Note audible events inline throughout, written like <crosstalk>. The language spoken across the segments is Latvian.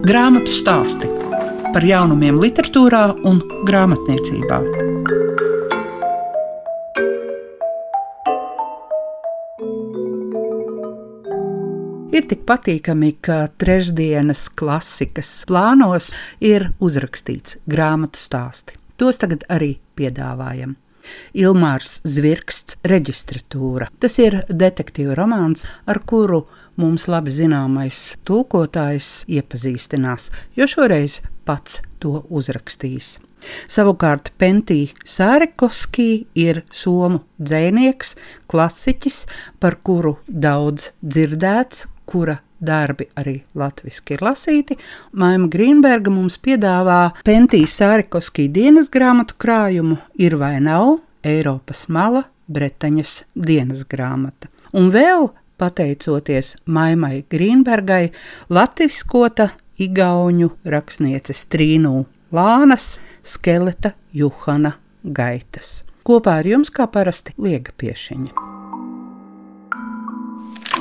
Grāmatu stāsti par jaunumiem, literatūrā un grāmatniecībā. Ir tik patīkami, ka trešdienas klasikas plānos ir uzrakstīts grāmatu stāsti. Tos tagad arī piedāvājam. Ilmārs Zvirksts, reģistratūra. Tas ir detektīva romāns, ar kuru mums labi zināmais tulkotājs iepazīstinās, jo šoreiz pats to uzrakstījis. Savukārt Pentī Sārekoskī ir somu dzēnieks, klasiķis, par kuru daudz dzirdēts, kura darbi arī latviešu ir lasīti. Maima Grīnberga mums piedāvā Pentijas Sārikoskī dienas grāmatu krājumu Ir vai nav Eiropas mala Bretaņas dienas grāmata. Un vēl, pateicoties Maimai Grīnbergai, latviskota igauņu rakstnieces Trīnū Lānas skeleta Juhana gaitas. Kopā ar jums, kā parasti, liega piešiņa.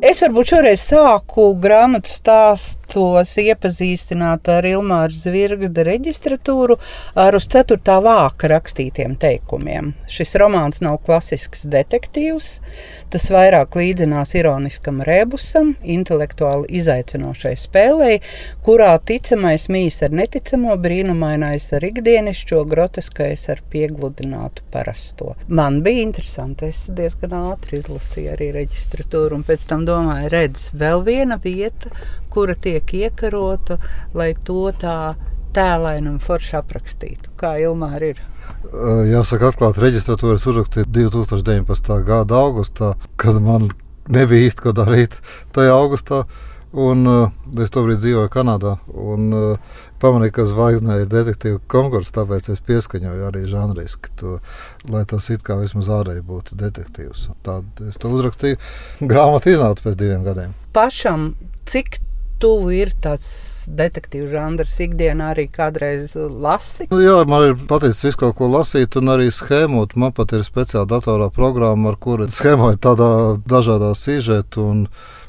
Es varbūt šoreiz sāku grāmatu stāstos iepazīstināt ar Ilmāra Zvirgzda reģistratūru ar uz 4. vāka rakstītiem teikumiem. Šis romāns nav klasisks detektīvs, tas vairāk līdzinās ironiskam rebusam, intelektuāli izaicinošai spēlei, kurā ticamais mīs ar neticamo, brīnumainais ar ikdienišķo, groteskais ar piegludinātu parasto. Man bija interesanti, es diezgan ātri izlasīju arī reģistratūru un pēc tam domāju, redz, vēl viena vieta, kura tiek iekarota, lai to tā tēlaini un forši aprakstītu. Kā Ilmāra ir? Jāsaka, atklāti reģistratūras uzrakstīja 2019. gada augustā, kad man nebija īsti ko darīt tajā augustā. Un, uh, es tobrīd dzīvoju Kanādā. Un, uh, pamanīju, ka zvaigznē ir detektīva konkurss, tāpēc es pieskaņoju arī žanriski, to, lai tas it kā vismaz ārēji būtu detektīvs. Tad es to uzrakstīju. Grāmata iznāca pēc diviem gadiem. Pašam, cik tuvu ir tāds detektīvu žanrs, ikdienā arī kādreiz lasi? Nu, jā, man ir paticis visu kaut ko lasīt, un arī schēmot. Man pat ir speciāla datorā programma, ar kuru schēmoju tādā dažādā sižeta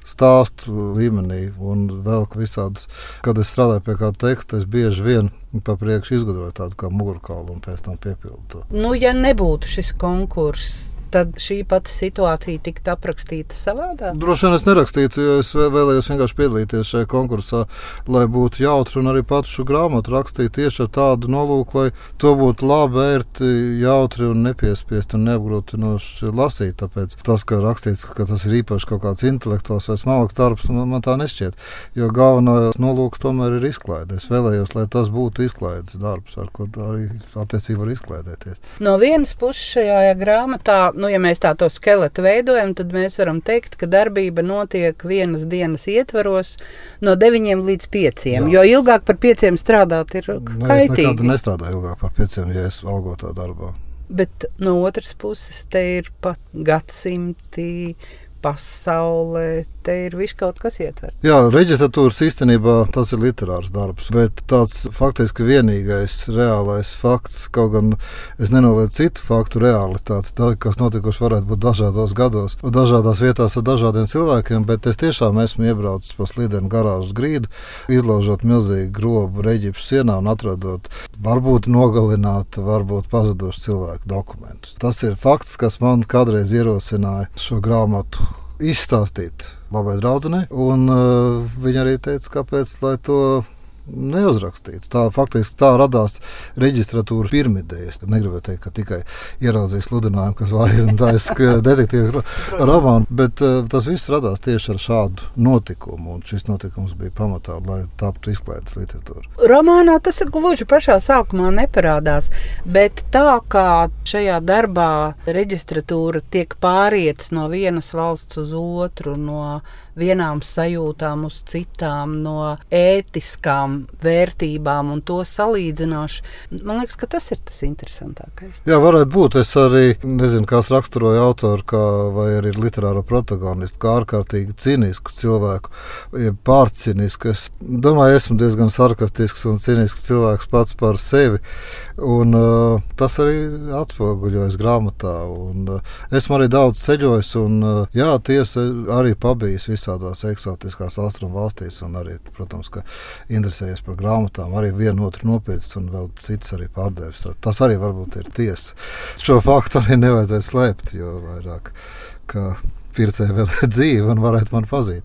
stāstu līmenī un vēl visādas. Kad es strādāju pie kāda teksta, es bieži vien pa priekšu izgudroju tādu kā mugurkaulu un pēc tam piepildu to. Nu, ja nebūtu šis konkurss, tad šī pati situācija tiktu aprakstīta savādāk? Droši vien es nerakstītu, jo es vēlējos vienkārši piedalīties šajā konkursā, lai būtu jautri un arī patu šo grāmatu rakstīt tieši ar tādu nolūku, lai to būtu labi, ērti, jautri un nepiespiesti un neapgrūtinoši lasīt. Tāpēc tas, ka rakstīts, ka tas ir īpaši kaut kāds intelektuāls vai smalks darbs, man, man tā nešķiet. Jo galvenais nolūks tomēr ir izklaide. Es vēlējos, lai tas būtu izklaides darbs, ar kur arī attiecīgi var izklaidēties. No vienas puses šajā grāmatā nu, ja mēs tā to skeletu veidojam, tad mēs varam teikt, ka darbība notiek vienas dienas ietvaros no 9 līdz 5. Jā. Jo ilgāk par 5 strādāt ir nu, kaitīgi. Es nestrādāju ilgāk par 5, ja es algotā darbā. Bet no otras puses, te ir pat gadsimti pasaulē. Te ir viss kaut kas ietverts. Jā, reģistratūras īstenībā tas ir literārs darbs, bet tāds faktiski vienīgais reālais fakts, kaut gan es nenoliedzu citu faktu realitāti, tā, kas notikuši varētu būt dažādos gados, dažādās vietās ar dažādiem cilvēkiem, bet es tiešām esmu iebraucis pa slidenu garāžas grīdu, izlaužot milzīgu grobu reģipšu sienā un atradot varbūt nogalinātu, varbūt pazudušu cilvēku dokumentus. Tas ir fakts, kas man kādreiz ierosināja šo grāmatu izstāstīt labai draudzenei. Un uh, viņa arī teica, kāpēc to neuzrakstīts. Tā faktiski tā radās reģistratūras pirmidē. Es negribēju teikt, ka tikai ieraudzīju sludinājumu, kas vairs <laughs> detektīvu romānu, bet uh, tas viss radās tieši ar šādu notikumu. Un šis notikums bija pamatā, lai taptu izklaides literatūra. Romānā tas gluži pašā sākumā neparādās, bet tā kā šajā darbā reģistratūra tiek pārietas no vienas valsts uz otru, no vienām sajūtām uz citām, no ētiskām tām vērtībām un to salīdzināšu. Man liekas, ka tas ir tas interesantākais. Jā, varētu būt. Es arī nezinu, kas raksturoja autoru, kā, vai arī literāro protagonistu, kā ārkārtīgi cinisku cilvēku, ja pārcinisku. Es domāju, esmu diezgan sarkastisks un cinisks cilvēks pats par sevi. Un, uh, tas arī atspoguļojas grāmatā. Un, uh, esmu arī daudz ceļojis, un uh, jā, tiesa arī pabijis visādās eksotiskās austrumu valstīs. Arī, protams, ka interesējies par grāmatām, arī vienu otru nopircis un vēl cits arī pārdevis. Tas arī varbūt ir tiesa. Šo faktu arī nevajadzēja slēpt, jo vairāk pircēji vēl ir <laughs> dzīve un varētu man pazīt.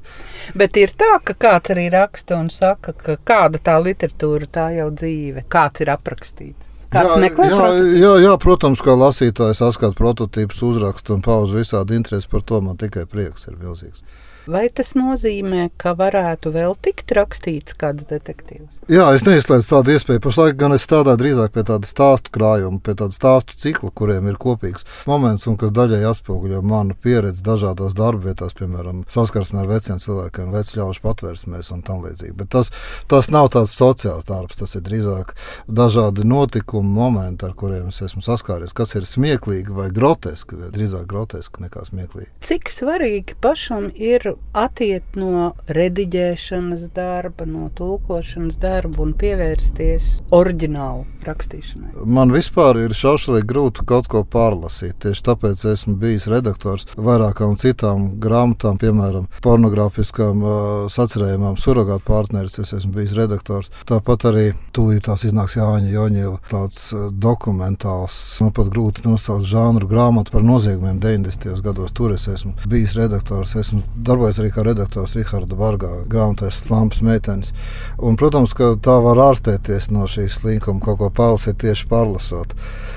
Bet ir tā, ka kāds arī raksta un saka, ka kāda tā literatūra, tā jau dzīve, kāds ir aprakstīts. Kāds jā, jā, jā, jā, protams, kā lasītājs saskata prototīpus, uzraksta un pauž visādi interesi par to. Man tikai prieks ir milzīgs. Vai tas nozīmē, ka varētu vēl tikt rakstīts kāds detektīvs? Jā, es neizslēdzu tādu iespēju. Pašlaik gan es strādāju drīzāk pie tāda stāstu krājuma, pie tāda stāstu cikla, kuriem ir kopīgs moments un kas daļai atspoguļo manu pieredzi dažādās darbvietās, piemēram, saskarsmē ar veciem cilvēkiem, vecļaužu patvērsmēs un tam līdzīgi. Bet tas, tas nav tāds sociāls darbs, tas ir drīzāk dažādi notikumi, momenti, ar kuriem es esmu saskāries, kas ir smieklīgi vai groteski, vai drīzāk groteski nekā smieklīgi. Cik svarīgi pašam ir attiet no rediģēšanas darba, no tulkošanas darba un pievērsties oriģinālu rakstīšanai? Man vispār ir šaušalīgi grūti kaut ko pārlasīt. Tieši tāpēc esmu bijis redaktors vairākām citām grāmatām, piemēram, pornogrāfiskām uh, sacerējumam, surrogātu partneris. Es esmu bijis redaktors. Tāpat arī tūlītās iznāks Jāņa Joņieva tāds uh, dokumentāls, man pat grūti nosaukt žānru grāmatu par noziegumiem 90. gados. Tur es esmu bijis redaktors, esmu darbojies darbojas arī kā redaktors Raharda Bargā, grāmatās Slampas meitenes. Un, protams, ka tā var ārstēties no šīs slinkuma, kaut ko palasīt tieši pārlasot.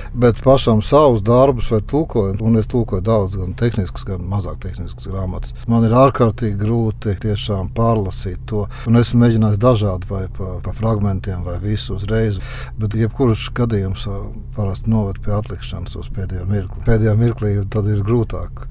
Bet pašam savus darbus vai tulkojumu, un es tulkoju daudz, gan tehniskus, gan mazāk tehniskus grāmatas. Man ir ārkārtīgi grūti tiešām pārlasīt to. Un esmu mēģinājis dažādi, vai pa, pa fragmentiem, vai visu uzreiz. Bet jebkurš gadījums parasti noved pie atlikšanas uz pēdējo mirkli. Pēdējā mirklī tad ir grūtāk.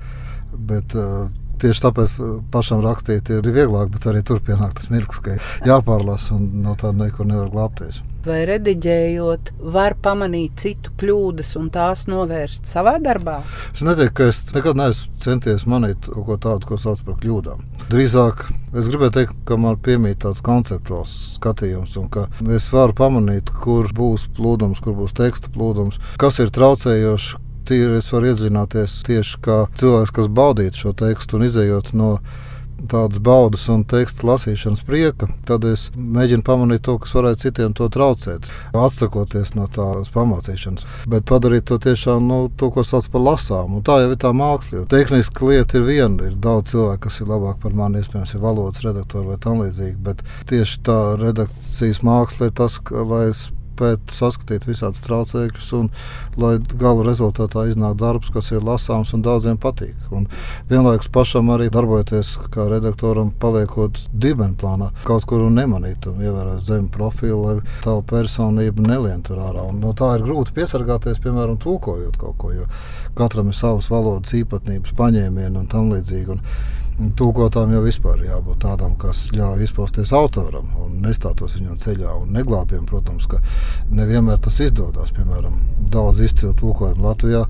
Bet, uh, Tieši tāpēc uh, pašam rakstīt ir vieglāk, bet arī tur pienāk tas mirklis, ka jāpārlasa un no tā nekur nevar glābties. Vai rediģējot, var pamanīt citu kļūdas un tās novērst savā darbā? Es neteiktu, ka es nekad neesmu centies manīt kaut ko tādu, ko sauc par kļūdām. Drīzāk es gribēju teikt, ka man piemīt tāds konceptuāls skatījums, un ka es varu pamanīt, kur būs plūdums, kur būs teksta plūdums, kas ir traucējoši tīri es varu iedzināties tieši kā cilvēks, kas baudītu šo tekstu un izējot no tādas baudas un teksta lasīšanas prieka, tad es mēģinu pamanīt to, kas varētu citiem to traucēt. Atsakoties no tās pamācīšanas, bet padarīt to tiešām nu, to, ko sauc par lasām. Un tā jau ir tā māksla. Tehniski lieta ir viena. Ir daudz cilvēku, kas ir labāk par mani, iespējams, ir valodas redaktori vai tam līdzīgi. Bet tieši tā redakcijas māksla ir tas, ka, lai es spētu saskatīt visādus traucēkļus, un lai gala rezultātā iznāk darbs, kas ir lasāms un daudziem patīk. Un vienlaikus pašam arī darbojoties kā redaktoram, paliekot dibenplānā, kaut kur nemanīt un ievērot zemu profilu, lai tavu personību nelien tur ārā. Un no tā ir grūti piesargāties, piemēram, tulkojot kaut ko, jo katram ir savas valodas īpatnības, paņēmieni un tam līdzīgi. Un Tūkotām jau vispār jābūt tādam, kas ļauj izpausties autoram un nestātos viņam ceļā. Un neglābjam, protams, ka nevienmēr tas izdodas. Piemēram, daudz izcilu tulkojumu Latvijā.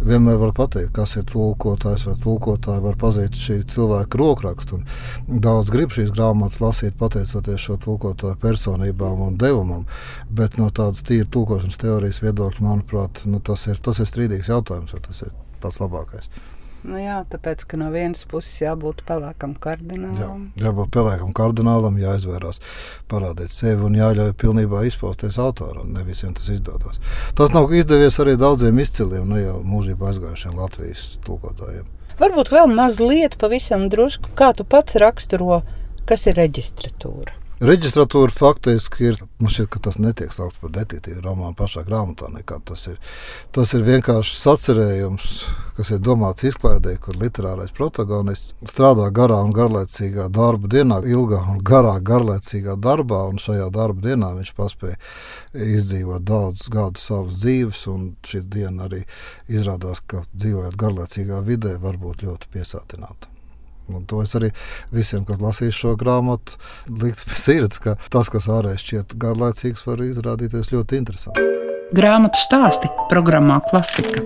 Vienmēr var pateikt, kas ir tulkotājs vai tulkotāja, var pazīt šī cilvēka rokrakstu. Daudz grib šīs grāmatas lasīt, pateicoties šo tulkotāju personībām un devumam. Bet no tādas tīras tulkošanas teorijas viedokļa, manuprāt, nu, tas, ir, tas ir strīdīgs jautājums, vai tas ir pats labākais. Nu jā, tāpēc, ka no vienas puses jābūt pelēkam kardinālam. Jā, jābūt pelēkam kardinālam, jāizvērās, parādīt sevi un jāļauj pilnībā izpausties autoram. Ne visiem tas izdodas. Tas nav izdevies arī daudziem izciliem, ne jau mūžībā aizgājušiem Latvijas tulkotājiem. Varbūt vēl mazliet, pavisam drusku, kā tu pats raksturo, kas ir reģistratūra. Reģistratūra faktiski ir. Man šķiet, ka tas netiek saukts par detektīvu romānu pašā grāmatā. Tas ir, tas ir vienkārši sacerējums, kas ir domāts izklaidē, kur literārais protagonists strādā garā un garlaicīgā darba dienā, ilgā un garā garlaicīgā darbā. Un šajā darba dienā viņš paspēja izdzīvot daudzus gadus savas dzīves. Šī diena arī izrādās, ka dzīvojot garlaicīgā vidē, var būt ļoti piesātināta. Un to es arī visiem, kas lasīs šo grāmatu, liktu pie sirds, ka tas, kas ārēji šķiet garlaicīgs, var izrādīties ļoti interesants. Grāmatu stāsti programmā Klasika.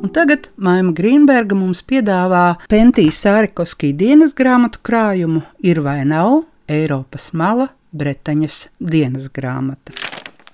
Un tagad Maija Grīnberga mums piedāvā Pentijas Sārikovskī dienas grāmatu krājumu Ir vai nav Eiropas mala Bretaņas dienas grāmata.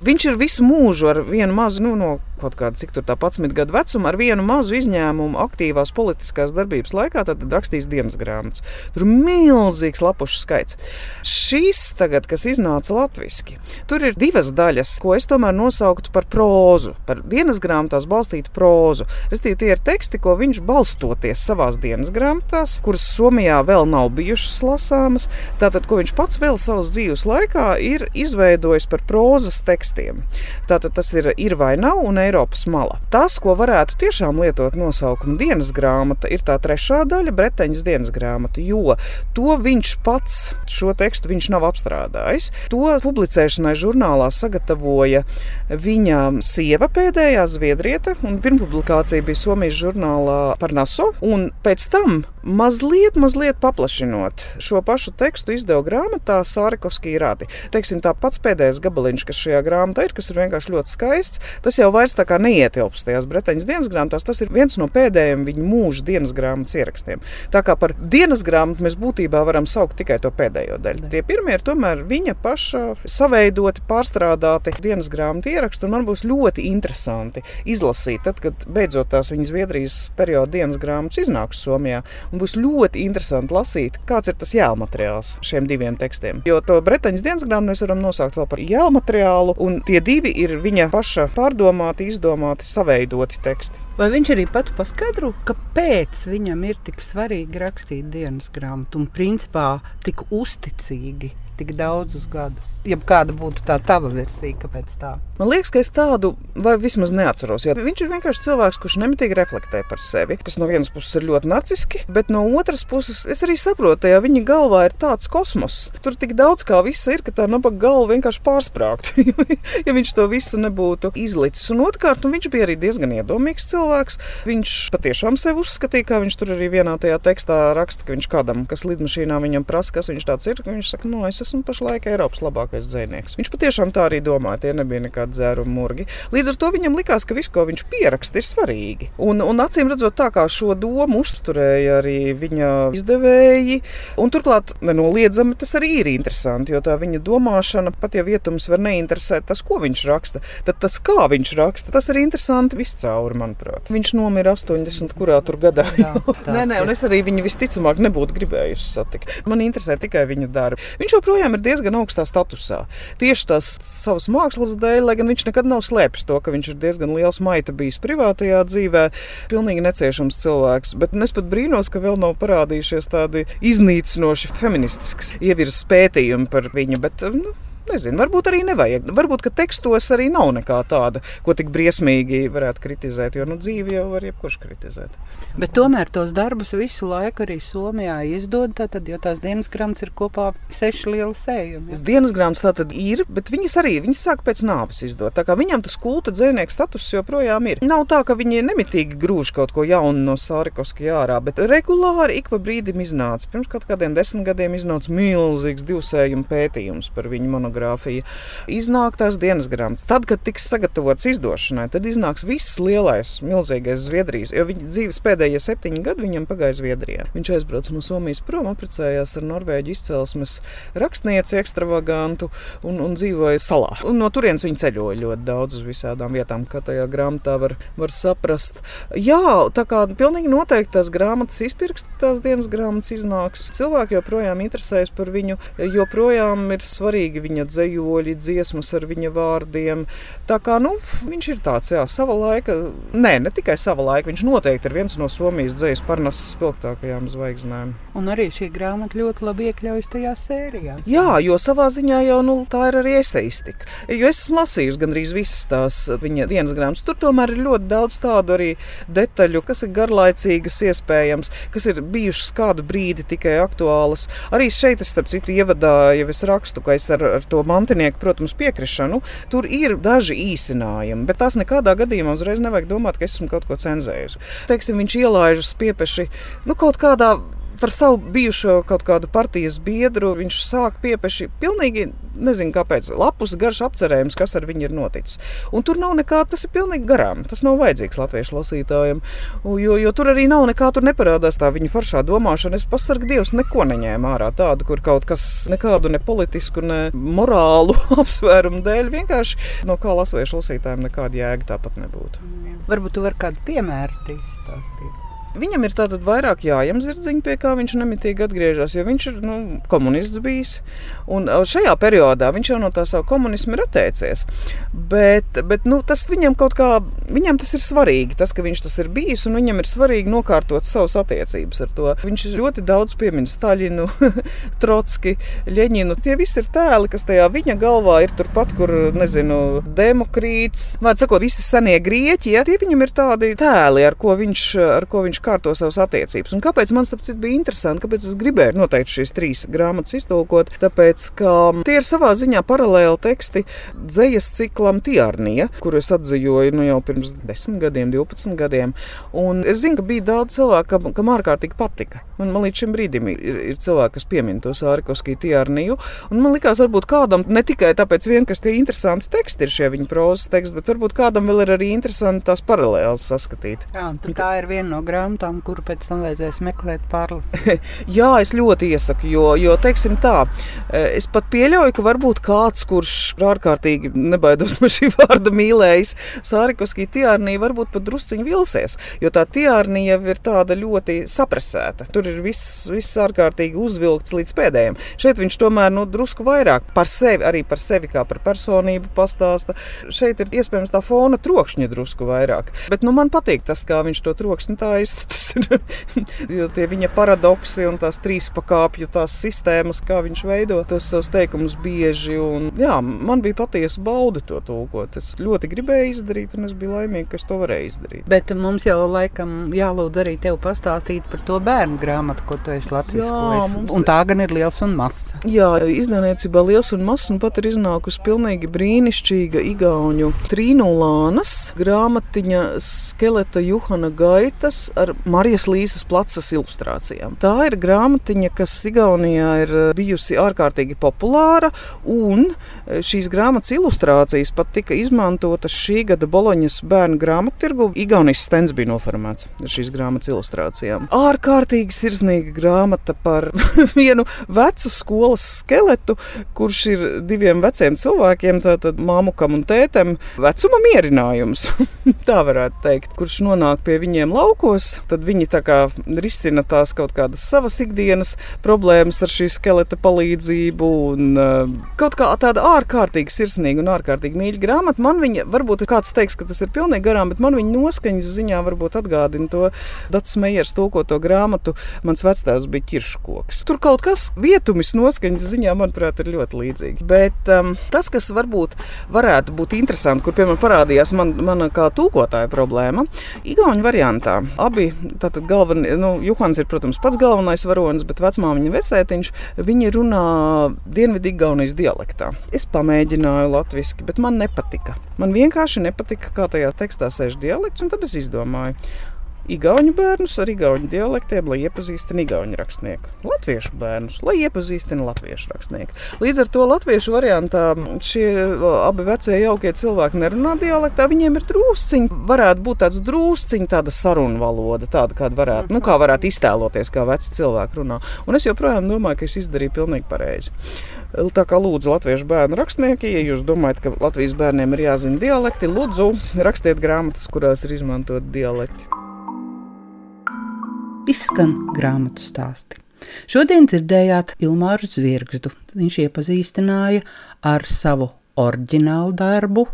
Viņš ir visu mūžu ar vienu mazu, nu, no kaut kāda cik tur tā 11 gadu vecuma, ar vienu mazu izņēmumu aktīvās politiskās darbības laikā, tad rakstīs dienas grāmatas. Tur ir milzīgs lapušu skaits. Šīs tagad, kas iznāca latviešu, tur ir divas daļas, ko es tomēr nosauktu par prózu, par dienas grāmatās balstītu prózu. Restīvi, tie ir teksti, ko viņš balstoties savās dienas grāmatās, kuras Somijā vēl nav bijušas lasāmas, tātad, ko viņš pats vēl savas dzīves laikā ir izveidojis par prózas tekstiem. Tātad tas ir, ir vai nav, un Eiropas mala. Tas, ko varētu tiešām lietot nosaukumu dienas grāmata, ir tā trešā daļa, Breteņas dienas grāmata, jo to viņš pats šo tekstu viņš nav apstrādājis. To publicēšanai žurnālā sagatavoja viņa sieva pēdējā zviedriete, un pirmpublikācija bija Somijas žurnālā par NASO, un pēc tam mazliet, mazliet paplašinot šo pašu tekstu izdeva grāmatā Sārikovskī radi. Teiksim, tā pats pēdējais gabaliņš, kas šajā grāmatā ir, kas ir vienkārši ļoti skaists, tas jau vairs tā kā neietilpst tajās Bretaņas dienas grāmatās. Tas ir viens no pēdējiem viņa mūža dienas grāmatas ierakstiem. Tā kā par dienas grāmatu mēs būtībā varam saukt tikai to pēdējo daļu. Tie pirmie ir tomēr viņa paša saveidoti, pārstrādāti dienas grāmatu ieraksti, un man būs ļoti interesanti izlasīt, tad, kad beidzot tās viņa Zviedrijas perioda dienas grāmatas iznāks Somijā. Būs ļoti interesanti lasīt, kāds ir tas jēlmateriāls šiem diviem tekstiem. Jo to Bretaņas dienas grāmatu mēs varam nosaukt vēl par jēlmateriālu, un tie divi ir viņa paša pārdomāti izdomāti, saveidoti teksti. Vai viņš arī pats paskaidro, kāpēc viņam ir tik svarīgi rakstīt dienas grāmatu un principā tik uzticīgi? Tik daudzus gadus. Ja kāda būtu tā tava versija, kāpēc tā? Man liekas, ka es tādu vismaz neatceros. Ja viņš ir vienkārši cilvēks, kurš nemitīgi reflektē par sevi, kas no vienas puses ir ļoti narciski, bet no otras puses es arī saprotu, ja viņa galvā ir tāds kosmos. Tur tik daudz kā viss ir, ka tā nabaga galva vienkārši pārsprāgt, <laughs> ja viņš to visu nebūtu izlicis. Un otrkārt, nu, viņš bija arī diezgan iedomīgs cilvēks. Viņš patiešām sevi uzskatīja, kā viņš tur arī vienā tajā tekstā raksta, ka viņš kādam, kas lidmašīnā viņam prasa, kas viņš tāds ir, viņš saka, no, es esmu pašlaik Eiropas labākais dzinieks. Viņš patiešām tā arī domāja, tie nebija nekādi dzērumi murgi. Līdz ar to viņam likās, ka viss, ko viņš pieraksta, ir svarīgi. Un, un acīm redzot, tā kā šo domu uzturēja arī viņa izdevēji, un turklāt nenoliedzami tas arī ir interesanti, jo tā viņa domāšana, pat ja vietums var neinteresēt tas, ko viņš raksta, tad tas, kā viņš raksta, tas ir interesanti viscauri, manuprāt. Viņš nomira 80. kurā tur gadā. Jā, <laughs> tā, nē, nē, un es arī viņu visticamāk nebūtu gribējusi satikt. Man interesē tikai viņa darbi. Viņš joprojām joprojām ir diezgan augstā statusā. Tieši tās savas mākslas dēļ, lai gan viņš nekad nav slēpis to, ka viņš ir diezgan liels maita bijis privātajā dzīvē, pilnīgi neciešams cilvēks. Bet es pat brīnos, ka vēl nav parādījušies tādi iznīcinoši feministisks ievirzes pētījumi par viņu. Bet, nu, Nezinu, varbūt arī nevajag. Varbūt, ka tekstos arī nav nekā tāda, ko tik briesmīgi varētu kritizēt, jo nu, dzīvi jau var jebkurš kritizēt. Bet tomēr tos darbus visu laiku arī Somijā izdod, tātad, jo tās dienas grāmatas ir kopā seši lieli sējumi. Ja? Dienas grāmatas tā tad ir, bet viņas arī viņas sāk pēc nāves izdot. Tā kā viņam tas kulta dzēnieka status joprojām ir. Nav tā, ka viņi nemitīgi grūž kaut ko jaunu no Sārikovska ārā, bet regulāri ik pa brīdim iznāca. Pirms kaut kādiem desmit gadiem iznāca milzīgs divsējuma pētījums par viņu monogrāfiju monogrāfija, iznāk tās dienas grāmatas. Tad, kad tiks sagatavots izdošanai, tad iznāks viss lielais, milzīgais Zviedrijas. Jo viņa dzīves pēdējie septiņi gadi viņam pagāja Zviedrijā. Viņš aizbrauca no Somijas prom, apprecējās ar Norvēģu izcelsmes rakstnieci, ekstravagantu un, un dzīvoja salā. Un no turienes viņi ceļoja ļoti daudz uz visādām vietām, kā tajā grāmatā var, var saprast. Jā, tā kā pilnīgi noteikti tās grāmatas izpirks, tās dienas grāmatas iznāks. Cilvēki joprojām interesējas par viņu, joprojām ir svarīgi viņa dzējoļi, dziesmas ar viņa vārdiem. Tā kā nu, viņš ir tāds, jā, sava laika, nē, ne tikai sava laika, viņš noteikti ir viens no Somijas dzējas parnasas spilgtākajām zvaigznēm. Un arī šī grāmata ļoti labi iekļaujas tajā sērijā. Jā, jo savā ziņā jau nu, tā ir arī eseistika. Jo es esmu lasījusi gandrīz visas tās viņa dienas grāmatas. Tur tomēr ir ļoti daudz tādu arī detaļu, kas ir garlaicīgas, iespējams, kas ir bijušas kādu brīdi tikai aktuālas. Arī šeit, es starp citu, ievadā jau es rakstu, ka es ar, ar to to mantinieku, protams, piekrišanu, tur ir daži īsinājumi, bet tās nekādā gadījumā uzreiz nevajag domāt, ka esmu kaut ko cenzējusi. Teiksim, viņš ielaižas piepeši nu, kaut kādā par savu bijušo kaut kādu partijas biedru. Viņš sāk piepeši pilnīgi nezinu, kāpēc. Lapus garš apcerējums, kas ar viņu ir noticis. Un tur nav nekā, tas ir pilnīgi garām. Tas nav vajadzīgs latviešu lasītājiem. Jo, jo tur arī nav nekā, tur neparādās tā viņa foršā domāšana. Es pasargu Dievs neko neņēmu ārā tādu, kur kaut kas nekādu ne politisku, ne morālu <laughs> apsvērumu dēļ. Vienkārši no kā latviešu lasītājiem nekāda jēga tāpat nebūtu. Varbūt tu vari kādu piemēru izstāstīt. Viņam ir tātad vairāk jājam zirdziņi, pie kā viņš nemitīgi atgriežas, jo viņš ir nu, komunists bijis. Un šajā periodā viņš jau no tā savu komunismu ir atteicies. Bet, bet nu, tas viņam kaut kā, viņam tas ir svarīgi, tas, ka viņš tas ir bijis, un viņam ir svarīgi nokārtot savas attiecības ar to. Viņš ļoti daudz piemin Staļinu, <laughs> Trotski, Ļeņinu. Tie visi ir tēli, kas tajā viņa galvā ir turpat, kur, nezinu, Demokrīts, vārds sakot, visi senie grieķi, ja, tie viņam ir tādi tēli, ar ko viņš, ar ko viņš kārto savas attiecības. Un kāpēc man tas bija interesanti? Kāpēc es gribēju noteikti šīs trīs grāmatas iztulkot? Tāpēc, ka tie ir savā ziņā paralēli teksti dzejas ciklam Tiarnija, kuru es atzīvoju nu, jau pirms 10 gadiem, 12 gadiem. Un es zinu, ka bija daudz cilvēku, kam, kam ārkārtīgi patika. Man, man līdz šim brīdim ir, ir cilvēki, kas piemin to Sārikoskiju Tiarniju. Un man likās, varbūt kādam ne tikai tāpēc, vien, ka tie interesanti teksti ir šie viņa prozas teksti, bet varbūt kādam vēl ir arī interesanti tās paralēlas saskatīt. Jā, tā ir viena no grāmatām grāmatām, kuru pēc tam vajadzēs meklēt pārlasīt? <laughs> Jā, es ļoti iesaku, jo, jo teiksim tā, e, es pat pieļauju, ka varbūt kāds, kurš ārkārtīgi nebaidos no šī vārda mīlējis Sārikoskī tiārnī, varbūt pat drusciņi vilsies, jo tā tiārnī jau ir tāda ļoti sapresēta. Tur ir viss, viss ārkārtīgi uzvilkts līdz pēdējiem. Šeit viņš tomēr nu, drusku vairāk par sevi, arī par sevi kā par personību pastāsta. Šeit ir iespējams tā fona trokšņa drusku vairāk. Bet nu, man patīk tas, kā viņš to troksni tā izsaka <laughs> tas ir tie viņa paradoksi un tās trīs pakāpju tās sistēmas, kā viņš veido tos savus teikumus bieži. Un, jā, man bija patiesa bauda to tulkot. Es ļoti gribēju izdarīt, un es biju laimīga, ka es to varēju izdarīt. Bet mums jau laikam jālūdz arī tev pastāstīt par to bērnu grāmatu, ko tu esi latviskojis. Mums... Un tā gan ir liels un mazs. Jā, izdevniecībā liels un mazs, un pat ir iznākusi pilnīgi brīnišķīga igauņu trīnulānas grāmatiņa skeleta Juhana Gaitas ar Marijas Līsas placas ilustrācijām. Tā ir grāmatiņa, kas Igaunijā ir eh, bijusi ārkārtīgi populāra, un eh, šīs grāmatas ilustrācijas pat tika izmantotas šī gada Boloņas bērnu grāmatu tirgu. Igaunijas stends bija noformēts ar šīs grāmatas ilustrācijām. Ārkārtīgi sirsnīga grāmata par <laughs> vienu vecu skolas skeletu, kurš ir diviem veciem cilvēkiem, tātad māmukam un tētem, vecuma mierinājums. <laughs> tā varētu teikt, kurš nonāk pie viņiem laukos, tad viņi tā kā risina tās kaut kādas savas ikdienas problēmas ar šī skeleta palīdzību. Un, uh, kaut kā tāda ārkārtīgi sirsnīga un ārkārtīgi mīļa grāmata. Man viņa, varbūt kāds teiks, ka tas ir pilnīgi garām, bet man viņa noskaņas ziņā varbūt atgādina to Dats Meijers tulkoto grāmatu. Mans vectēvs bija ķirškoks. Tur kaut kas vietumis noskaņas ziņā, manuprāt, ir ļoti līdzīgi. Bet um, tas, kas varbūt varētu būt interesanti, kur piemēram parādījās man, mana kā tūkotāja problēma, Igaunijas variantā. Abi tātad galvenie, nu, Juhans ir, protams, pats galvenais varonis, bet vecmāmiņa vecētiņš, viņi runā Dienvidu-Igaunijas dialektā. Es pamēģināju latviešu, bet man nepatika. Man vienkārši nepatika, kā tajā tekstā sēž dialekts, un tad es izdomāju, Igaunu bērnus ar igauņu dialektiem, lai iepazīstinātu igauņu rakstnieku. Latviešu bērnus, lai iepazīstinātu latviešu rakstnieku. Līdz ar to latviešu variantā šie abi vecie jaukie cilvēki nerunā dialektā. Viņiem ir drusciņi, varētu būt tāds drusciņi, tāda sarunu valoda, tāda kāda varētu, nu, kā varētu iztēloties, kā veci cilvēki runā. Un es joprojām domāju, ka es izdarīju pilnīgi pareizi. Tā kā lūdzu latviešu bērnu rakstnieki, ja jūs domājat, ka Latvijas bērniem ir jāzina dialekti, lūdzu rakstiet grāmatas, kurās ir izmantot dialekti izskan grāmatu stāsti. Šodien dzirdējāt Ilmāru Zvirgzdu. Viņš iepazīstināja ar savu oriģinālu darbu,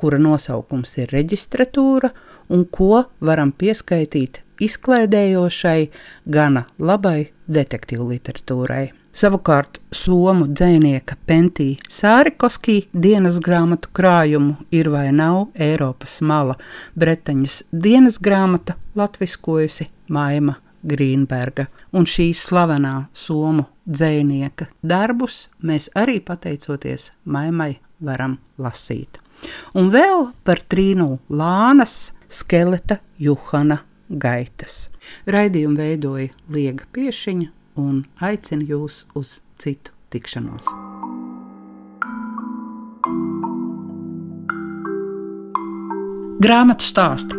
kura nosaukums ir reģistratūra, un ko varam pieskaitīt izklaidējošai, gana labai detektīvu literatūrai. Savukārt somu dzinieka Pentī Sārikoskī dienas grāmatu krājumu ir vai nav Eiropas mala Bretaņas dienas grāmata latviskojusi Maima Grīnberga, un šī slavenā somu dzēnieka darbus mēs arī pateicoties maimai varam lasīt. Un vēl par Trīnu Lānas skeleta Juhana gaitas. Raidījumu veidoja Liega Piešiņa un aicina jūs uz citu tikšanos. Grāmatu stāsti